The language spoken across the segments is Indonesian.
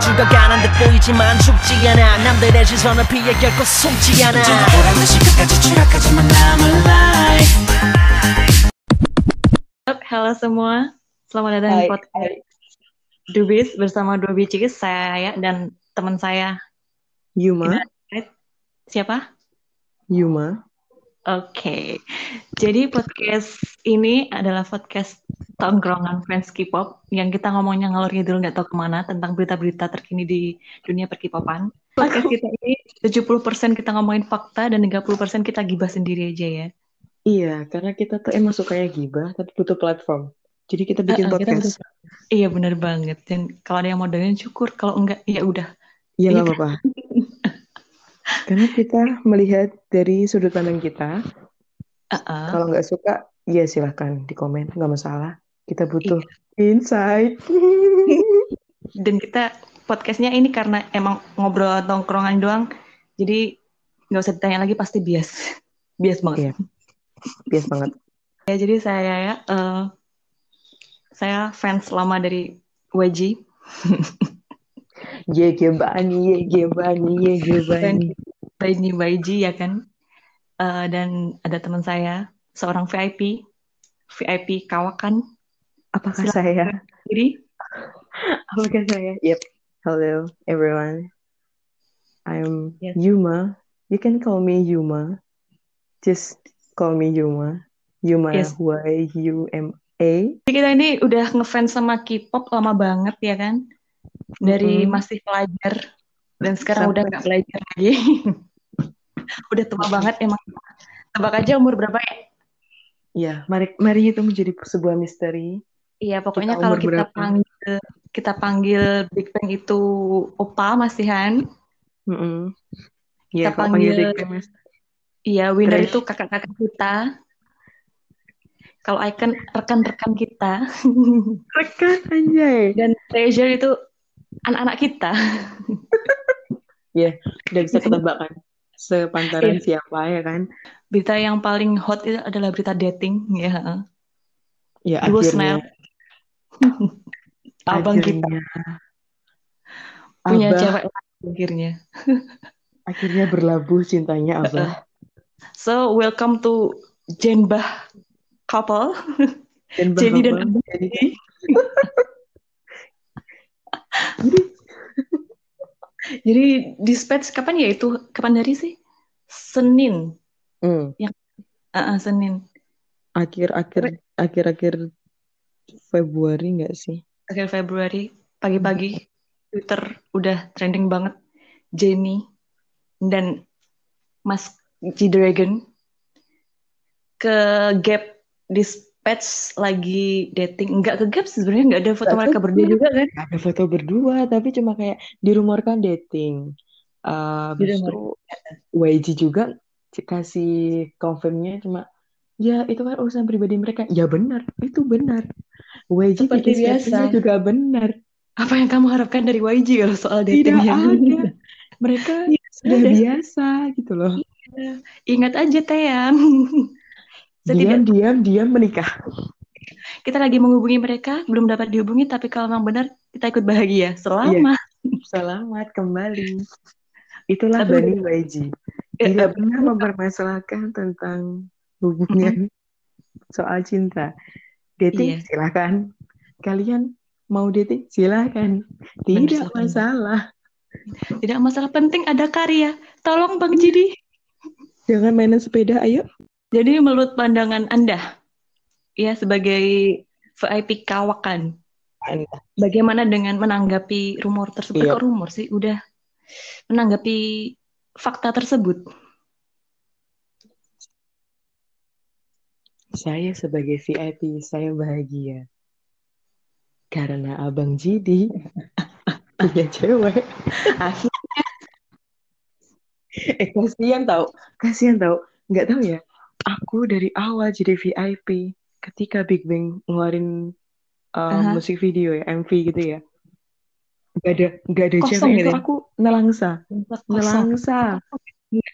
죽어가는 듯 보이지만 죽지 않아 남들의 시선을 피해 결코 숨지 않아 보란 듯이 끝까지 추락하지만 I'm alive Halo semua, selamat datang di Hai, podcast Dubis bersama dua bicis, saya dan teman saya. Yuma, Siapa? Yuma. Oke, jadi podcast ini adalah podcast tongkrongan fans K-pop yang kita ngomongnya ngalor ngidul nggak tahu ke mana tentang berita-berita terkini di dunia per-K-popan. Podcast kita ini 70% kita ngomongin fakta dan 30% kita gibah sendiri aja ya. Iya, karena kita tuh emang sukanya gibah, tapi butuh platform. Jadi kita bikin kita podcast. Iya bener banget. Dan kalau ada yang mau dengerin syukur, kalau enggak ya udah. Iya Iya nggak apa-apa. Karena kita melihat dari sudut pandang kita. Uh-uh. Kalau nggak suka, ya silahkan di komen, nggak masalah. Kita butuh insight. Dan kita podcastnya ini karena emang ngobrol tongkrongan doang, jadi nggak usah ditanya lagi pasti bias, bias banget. Iya. Bias banget. Ya jadi saya ya, eh, saya fans lama dari YG Ye gebani, ye gebani, ye gebani. dan by YG ya kan. Eh, dan ada teman saya, seorang VIP, VIP kawakan. Apakah Silakan. saya? Jadi Apakah saya? Yep. Hello everyone. I'm Yes. Yuma. You can call me Yuma. Just call me Yuma. Yuma Yes. Y U M A. Jadi kita ini udah ngefans sama K-pop lama banget ya kan? Dari Mm-mm. masih pelajar dan sekarang udah Sampai- nggak belajar lagi. udah tua banget emang. Tebak aja umur berapa ya? Ya, mari mari itu menjadi sebuah misteri. Iya, pokoknya Kita kalau kita berapa? panggil kita panggil Big Bang itu opa masihan. Mm-mm. Kita Ya, kalau panggil panggil- Big Bang. Iya, winner Crush. itu kakak-kakak kita. Kalau icon rekan-rekan kita Rekan anjay. dan treasure itu anak-anak kita. Udah bisa ketebak kan sepantaran siapa ya kan? Berita yang paling hot itu adalah berita dating ya. Ya Duo akhirnya Snap. Abang kita akhirnya punya Abah cewek akhirnya. akhirnya berlabuh cintanya Abah. So, welcome to Jenbah couple. Dan Jenny dan Abah. Jadi Jadi dispatch kapan ya itu? Kapan dari sih? Senin. Hmm, Ah, ah, Senin. akhir-akhir akhir-akhir Februari nggak sih? Akhir Februari. Pagi-pagi. Twitter udah trending banget. Jenny dan Mas G-Dragon ke Gap dispatch lagi dating. Enggak ke Gap sih, sebenarnya nggak ada foto Nggak mereka berdua juga kan? Nggak ada foto berdua, tapi cuma kayak dirumorkan dating. Uh, itu YG juga kasih confirmnya cuma ya itu kan urusan pribadi mereka. Ya benar, itu benar. YG Seperti biasa. juga benar. Apa yang kamu harapkan dari YG kalau soal Tidak dating ya? ada. Mereka Iya, sudah ada. biasa gitu loh. Ingat aja Teyang. Setidak Diam, diam, diam menikah. kita lagi menghubungi mereka, belum dapat dihubungi, tapi kalau memang benar kita ikut bahagia. Selamat. Selamat kembali. Itulah Tapi Bani YG. Eh, Tidak eh, pernah mempermasalahkan tentang hubungan soal cinta. Dating Iya. silakan. Kalian mau dating silakan. Tidak silakan. masalah. Tidak masalah penting ada karya. Tolong Bang Jidi. Jangan mainan sepeda, ayo. Jadi menurut pandangan Anda, ya sebagai VIP kawakan, bagaimana dengan menanggapi rumor tersebut? Iya. Kok rumor sih? Udah menanggapi fakta tersebut. Saya sebagai VIP, saya bahagia. Karena Abang Jidi punya cewek. Akhirnya. Eh, kasihan tau. Kasihan tau. Nggak tahu ya. Aku dari awal jadi VIP. Ketika Big Bang ngeluarin uh, Aha. musik video ya, MV gitu ya. Nggak ada, nggak ada Kosong cewek gitu itu aku nelangsa. Kosong. Nelangsa.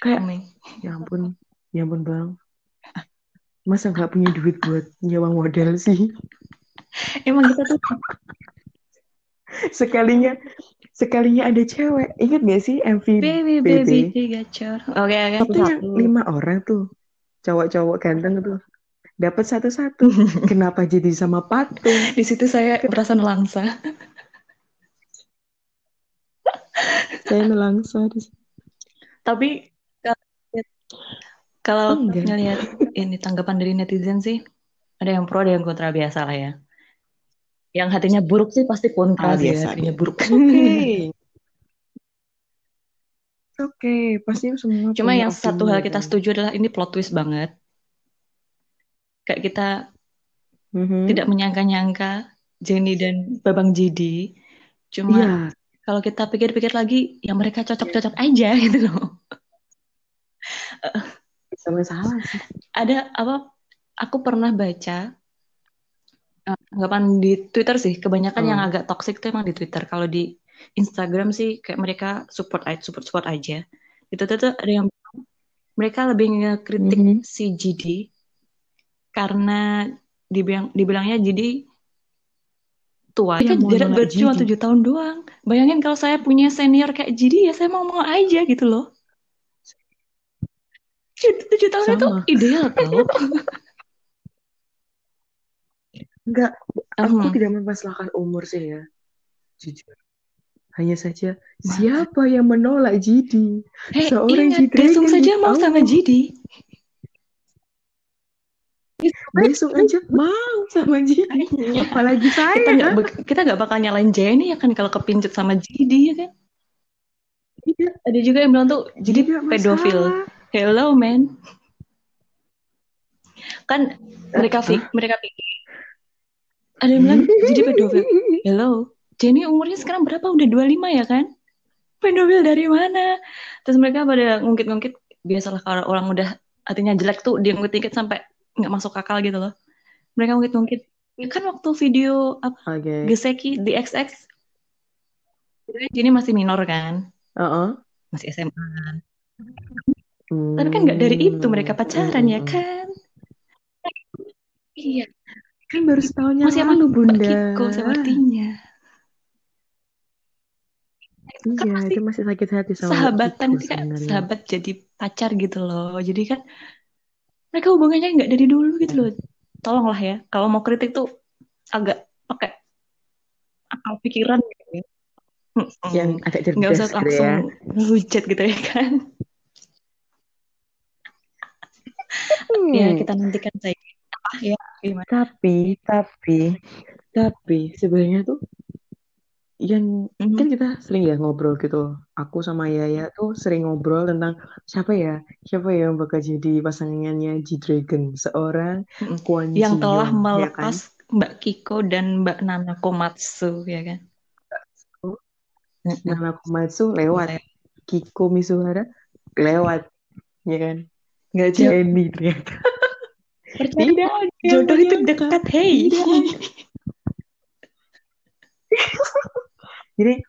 Kayak, ya ampun. Ya ampun bang. Masa nggak punya duit buat nyewa model sih? Emang kita tuh sekalinya sekalinya ada cewek ingat gak sih MV baby baby gacor. Oke oke itu yang lima orang tuh cowok-cowok ganteng tuh dapat satu-satu kenapa jadi sama patung Di situ saya merasa nelangsa. saya nelangsa di situ. Tapi kalau- ngelihat ini tanggapan dari netizen sih ada yang pro ada yang kontra biasa lah ya. Yang hatinya buruk sih pasti kontra Ah, biasa, hatinya buruk. Oke. Oke, pasti semua Cuma yang satu hal kita kan? setuju adalah ini plot twist banget. Kayak kita Mhm. tidak menyangka-nyangka Jenny dan Babang Jidi. Cuma Iya, kalau kita pikir-pikir lagi, ya mereka cocok-cocok aja gitu loh. sama salah sih. Ada apa? Aku pernah baca eh, anggapan di Twitter sih. Kebanyakan Hmm. yang agak toxic tuh emang di Twitter. Kalau di Instagram sih kayak mereka support aja, support support aja. Twitter tuh ada yang mereka lebih ngekritik Mhm. si Jidi karena dibilang dibilangnya Jidi tua. Yang Kan mau jarak nolak ber- cuma Jidi. tujuh tahun doang. Bayangin kalau saya punya senior kayak Jidi ya saya mau mau aja gitu loh. Tujuh, tujuh tahun itu ideal tau. Enggak, aku Mhm. tidak mempermasalahkan umur sih ya. Jujur. Hanya saja siapa yang menolak Jidi? Hei, Seorang ingat, Jidragon Desung saja mau sama Jidi. Besok aja mau sama Jidi. Apalagi Kita saya. nggak bak- kita nggak bakal nyalain Jenny ya kan kalau kepincut sama Jidi ya kan. Tidak, Ada juga yang bilang tuh Jidi tidak pedofil. Hello man. Kan mereka fi- mereka pikir ada yang bilang Jidi pedofil. Hello. Jenny umurnya sekarang berapa? Udah 25 ya kan? Pedofil dari mana? Terus mereka pada ngungkit-ngungkit biasalah kalau orang udah hatinya jelek tuh dia ngungkit-ngungkit sampai nggak masuk akal gitu loh. Mereka ngungkit-ngungkit. Ya kan waktu video apa Oke. Geseki di XX kan Jenny masih minor kan? Heeh. Masih SMA. Hmm. Tapi kan nggak dari itu mereka pacaran Hmm, ya hmm, hmm. kan? Iya, Kan baru setahun yang masih sama lalu, Mbak Bunda. Kiko sepertinya. Kan Iya, masih itu masih sakit hati sama sahabatan itu kayak sebenarnya. sahabat jadi pacar gitu loh. Jadi kan mereka hubungannya nggak dari dulu gitu loh. Tolonglah ya, kalau mau kritik tuh agak pakai akal pikiran gitu ya. Yang agak nggak usah cerdas gitu langsung ya. gitu ya kan. Hmm. Ya kita nantikan saja. Ya gimana? Tapi, tapi, tapi sebenarnya tuh yang Mhm. kan kita sering ya ngobrol gitu. Aku sama Yaya tuh sering ngobrol tentang siapa ya, siapa ya yang bakal jadi pasangannya G-Dragon, seorang Mm-mm. Kwon yang Ji telah Young, ya kan? melepas Mbak Kiko dan Mbak Nana Komatsu ya kan. Nana Komatsu lewat, Kiko Misuhara lewat, ya kan? Nggak. Jenny ternyata. Percaya Tidak, jodoh itu dekat, hey. Tidak. Jadi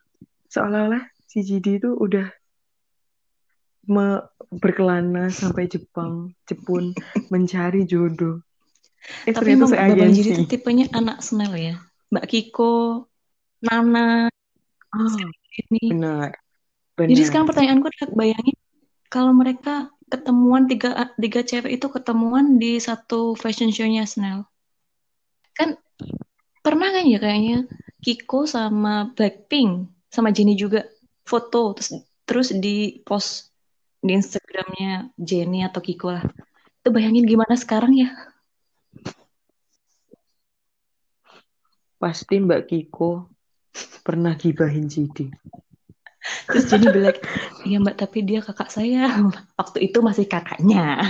seolah-olah si Jidi itu udah me- berkelana sampai Jepang, Jepun mencari jodoh. Eh, Tapi emang Jidi seagensi. itu tipenya anak Snell ya. Mbak Kiko, Nana, Ah, ini. benar. Jadi Benar. sekarang pertanyaanku adalah bayangin kalau mereka ketemuan tiga tiga cewek itu ketemuan di satu fashion show-nya Snell. Kan pernah kan ya kayaknya Kiko sama Blackpink sama Jennie juga foto terus terus di post di Instagramnya Jennie atau Kiko lah. Itu bayangin gimana sekarang ya? Pasti Mbak Kiko pernah gibahin Jidi. Terus Jennie bilang, iya mbak tapi dia kakak saya. Waktu itu masih kakaknya.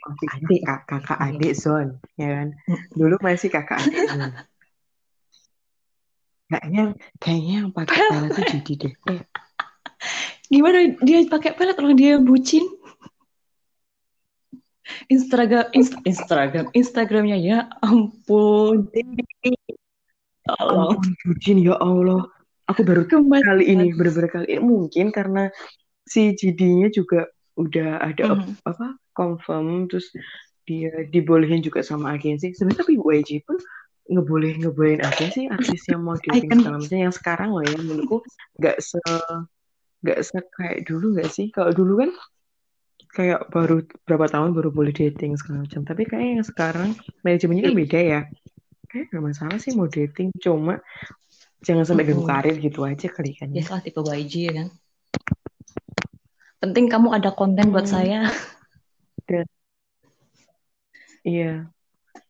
Masih adik, kak, kakak adik Zon, ya kan? Dulu masih kakak adik Zon. Kayaknya, kayaknya yang pakai pelet tuh Jidi deh. Eh, Gimana dia pakai pelet orang dia bucin? Instagram, Inst- Instagram, Instagramnya ya ampun. Tolong. ampun, bucin ya Allah. Aku baru Kembali. kali ini bener-bener kali ini mungkin karena si Jidinya juga udah ada Mhm. apa confirm terus dia dibolehin juga sama agensi sebenarnya tapi YG pun ngeboleh ngebolehin agensi artis yang mau dating segala macam yang sekarang loh ya menurutku nggak se nggak se kayak dulu nggak sih kalau dulu kan kayak baru berapa tahun baru boleh dating segala macam tapi kayak yang sekarang manajemennya kan beda ya kayak nggak masalah sih mau dating cuma jangan sampai ganggu Mm-mm. karir gitu aja kali kan ya Biasalah tipe YG ya kan. Penting kamu ada konten buat Hmm. saya. Iya,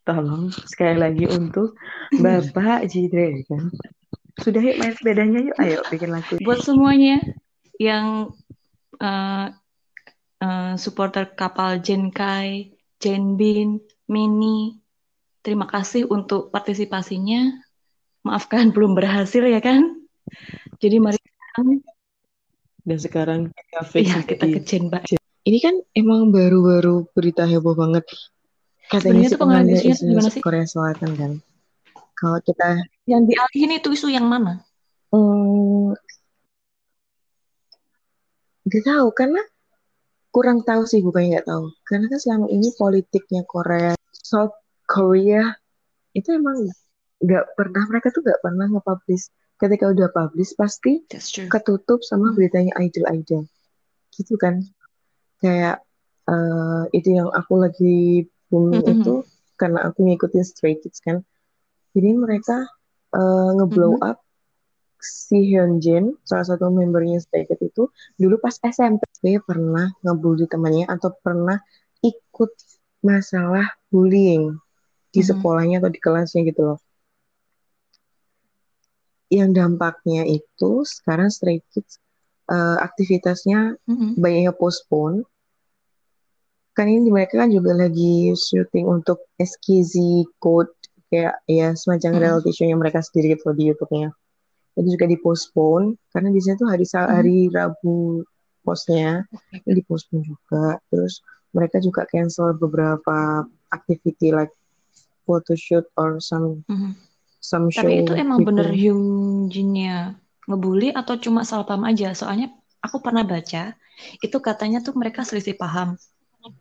tolong sekali lagi untuk Bapak Jidre kan. Sudah yuk main sepedanya yuk, ayo bikin lagu. Buat semuanya yang eh, eh, supporter kapal Jenkai, Jenbin, Mini, terima kasih untuk partisipasinya. Maafkan belum berhasil ya kan. Jadi mari sekarang, Dan sekarang kita fix ya kita di- ke Jenba. Ini kan emang baru-baru berita heboh banget. Katanya Sebenarnya si tuh pengaruh pengambil isunya tuh isu gimana sih? Korea Selatan kan. Kalau kita Yang dialihin itu isu yang mana? hmm, nggak tahu karena kurang tahu sih bukannya nggak tahu. Karena kan selama ini politiknya Korea, South Korea itu emang nggak pernah mereka tuh nggak pernah nge-publish. Ketika udah publish pasti ketutup sama Hmm. beritanya idol-idol gitu kan kayak eh, itu yang aku lagi booming Mhm. itu karena aku ngikutin Stray Kids kan jadi mereka eh, ngeblow Mhm. up si Hyunjin salah satu membernya Stray Kids itu dulu pas SMP dia pernah ngebully temannya atau pernah ikut masalah bullying di Mhm. sekolahnya atau di kelasnya gitu loh yang dampaknya itu sekarang Stray Kids eh, aktivitasnya Mhm. banyaknya postpone. Kan ini mereka kan juga lagi syuting untuk SKZ Code kayak ya semacam Mhm. reality show yang mereka sendiri gitu di YouTube-nya. Itu juga dipostpone karena biasanya tuh hari Mhm. hari Rabu postnya ini dipostpone juga. Terus mereka juga cancel beberapa activity like photoshoot or some Mhm. Some show Tapi itu emang gitu. bener Hyunjinnya ngebully atau cuma salah paham aja? Soalnya aku pernah baca, itu katanya tuh mereka selisih paham.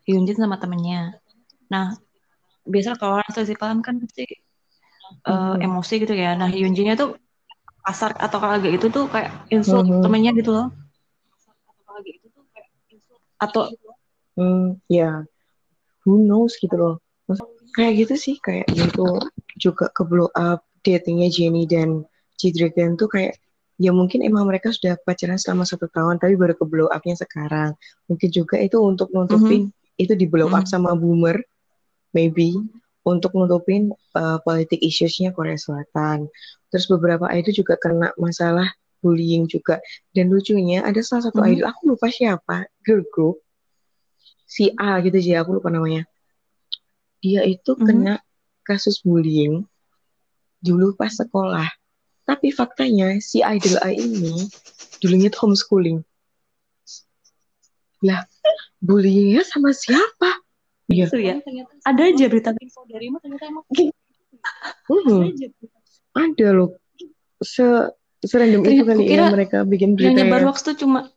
Hyunjin sama temennya. Nah, biasa kalau orang selisih paham kan pasti Mhm. emosi gitu ya. Nah, Hyunjinnya tuh kasar atau kayak itu tuh kayak insult Mhm. temennya gitu loh. Atau Hmm, ya, who knows gitu loh. Maksud- kayak gitu sih, kayak gitu juga ke blow up datingnya Jennie dan G Dragon tuh kayak ya mungkin emang mereka sudah pacaran selama satu tahun tapi baru ke blow upnya sekarang. Mungkin juga itu untuk nutupin itu di blow up Mhm. sama boomer, maybe untuk nutupin uh, politik issues-nya Korea Selatan. Terus beberapa idol juga kena masalah bullying juga. Dan lucunya ada salah satu Mhm. idol, aku lupa siapa, girl group, si A gitu sih, aku lupa namanya. Dia itu Mhm. kena kasus bullying dulu pas sekolah. Tapi faktanya si idol A ini dulunya tuh homeschooling. Lah, bullyingnya sama siapa? Iya. itu ya. Ada aja berita info dari ternyata emang Hmm, ada loh. Se serandom itu Ternyata kali ya mereka bikin yang berita nyebar ya. hoax tuh cuma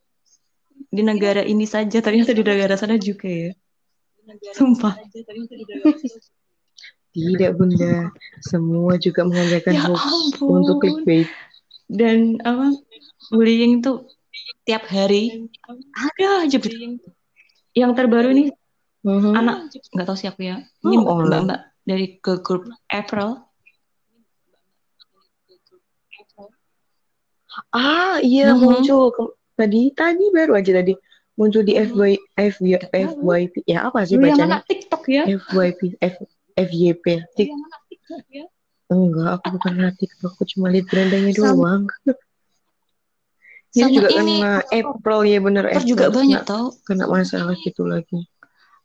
di negara ini saja, ternyata di negara sana juga ya. Sumpah. Tidak bunda, semua juga mengajarkan Ya hoax ampun. untuk clickbait. Dan apa bullying tuh tiap hari ada aja berita. Yang terbaru nih Mhm. anak nggak tahu siapa ya. Ini Oh, Allah. mbak-mbak dari ke grup April. Ah iya Mhm. muncul tadi tadi baru aja tadi muncul di FY FY tahu. FYP ya apa sih Lu yang bacanya mana TikTok ya? FYP F FYP Tik Yang mana TikTok ya? enggak aku bukan lihat TikTok aku cuma lihat berandanya Sama- doang ini Sama juga ini kena April ya bener April juga banyak kena, tau. kena masalah gitu lagi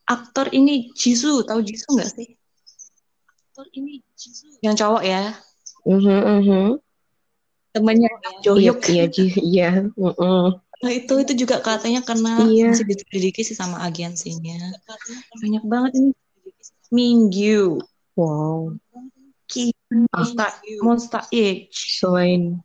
Aktor ini Jisoo, tahu Jisoo nggak sih? Aktor ini Jisoo. Yang cowok ya, mhm mhm temannya iya Johyuk. iya Ji iya mhm. Nah, itu itu juga katanya kena Iya. masih diselidiki sih sama agensinya. Banyak banget ini. Minggu, wow. Ki, Ah. Monster, Monster H. selain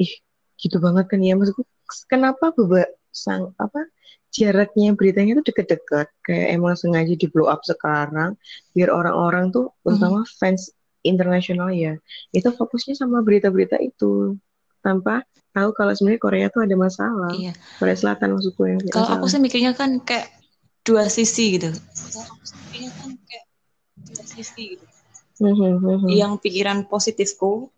ih gitu banget kan ya maksudku. Kenapa beba sang apa jaraknya beritanya tuh deket-deket? Kayak emang sengaja di blow up sekarang biar orang-orang tuh terutama fans internasional ya itu fokusnya sama berita-berita itu. Tanpa tahu kalau sebenarnya Korea tuh ada masalah. Iya. Korea Selatan maksudku yang Kalau aku sih mikirnya kan kayak dua sisi gitu. Kan kayak dua sisi gitu. Mhm, mhm. Yang pikiran positifku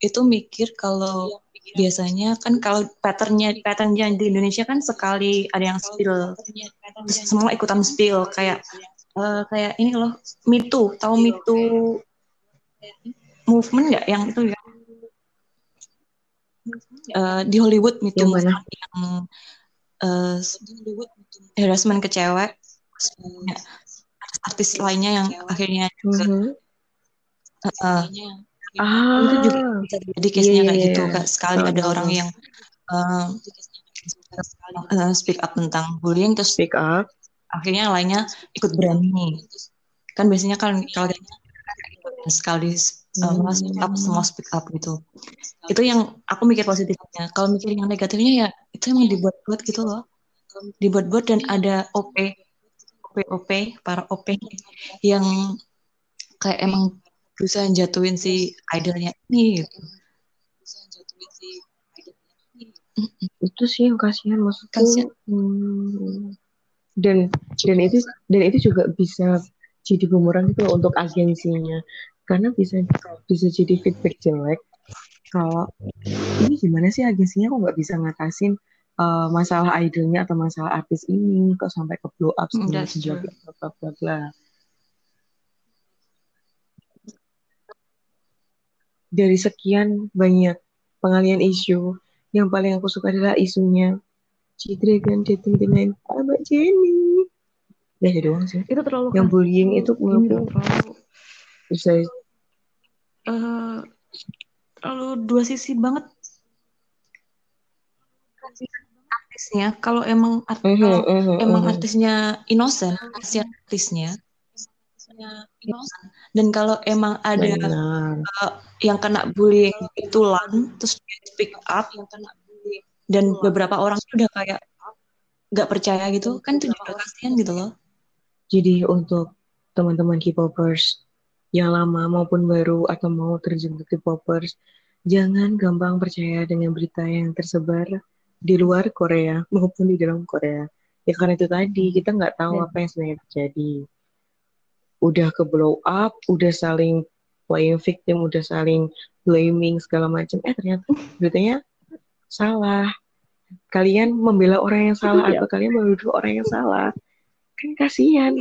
itu mikir kalau biasanya kan kalau patternnya patternnya di Indonesia kan sekali ada yang spill semua ikutan spill kayak eh, kayak ini loh Too tahu Me Too movement nggak yang itu ya Eh, di Hollywood Too Yang yang eh, harassment ke cewek banyak artis lainnya yang akhirnya juga Mhm. eh, Ah, itu juga bisa terjadi case-nya Iya, kayak iya, gitu iya. Kak. sekali Tahu, ada orang yang eh, eh, speak up tentang bullying terus speak up. akhirnya yang lainnya ikut berani kan biasanya kan kalau kita sekali uh, Hmm. speak up semua speak up gitu. Itu yang aku mikir positifnya. Kalau mikir yang negatifnya ya itu emang dibuat-buat gitu loh dibuat-buat dan ada OP OP OP para OP yang kayak emang berusaha jatuhin si idolnya ini gitu. Itu sih yang kasihan maksudku. Kasihan. Hmm. Dan dan itu dan itu juga bisa jadi bumerang itu untuk agensinya karena bisa bisa jadi feedback jelek kalau ini gimana sih agensinya kok nggak bisa ngatasin uh, masalah idolnya atau masalah artis ini kok sampai ke blow up Hmm, segala bla bla bla. Dari sekian banyak pengalian isu, yang paling aku suka adalah isunya G-Dragon dating dengan Abang Jenny. Ya itu doang sih. itu terlalu Yang bullying itu menurutku terlalu bisa eh terlalu dua sisi banget artisnya. Kalau emang art- Mhm, kalau mhm, emang mhm. artisnya innocent kasihan artisnya dan kalau emang ada Benar. eh, yang kena bullying itu lan terus dia speak up dan beberapa orang tuh udah kayak nggak percaya gitu. Kan itu juga kasihan gitu loh. Jadi untuk teman-teman K-popers yang lama maupun baru atau mau terjun ke K-popers, jangan gampang percaya dengan berita yang tersebar di luar Korea maupun di dalam Korea. Ya karena itu tadi kita nggak tahu Dan- apa yang sebenarnya terjadi. Udah ke blow up, udah saling playing victim, udah saling blaming segala macam. Eh ternyata beritanya salah. Kalian membela orang yang salah Iya. atau kalian menuduh orang yang salah. Kan kasihan.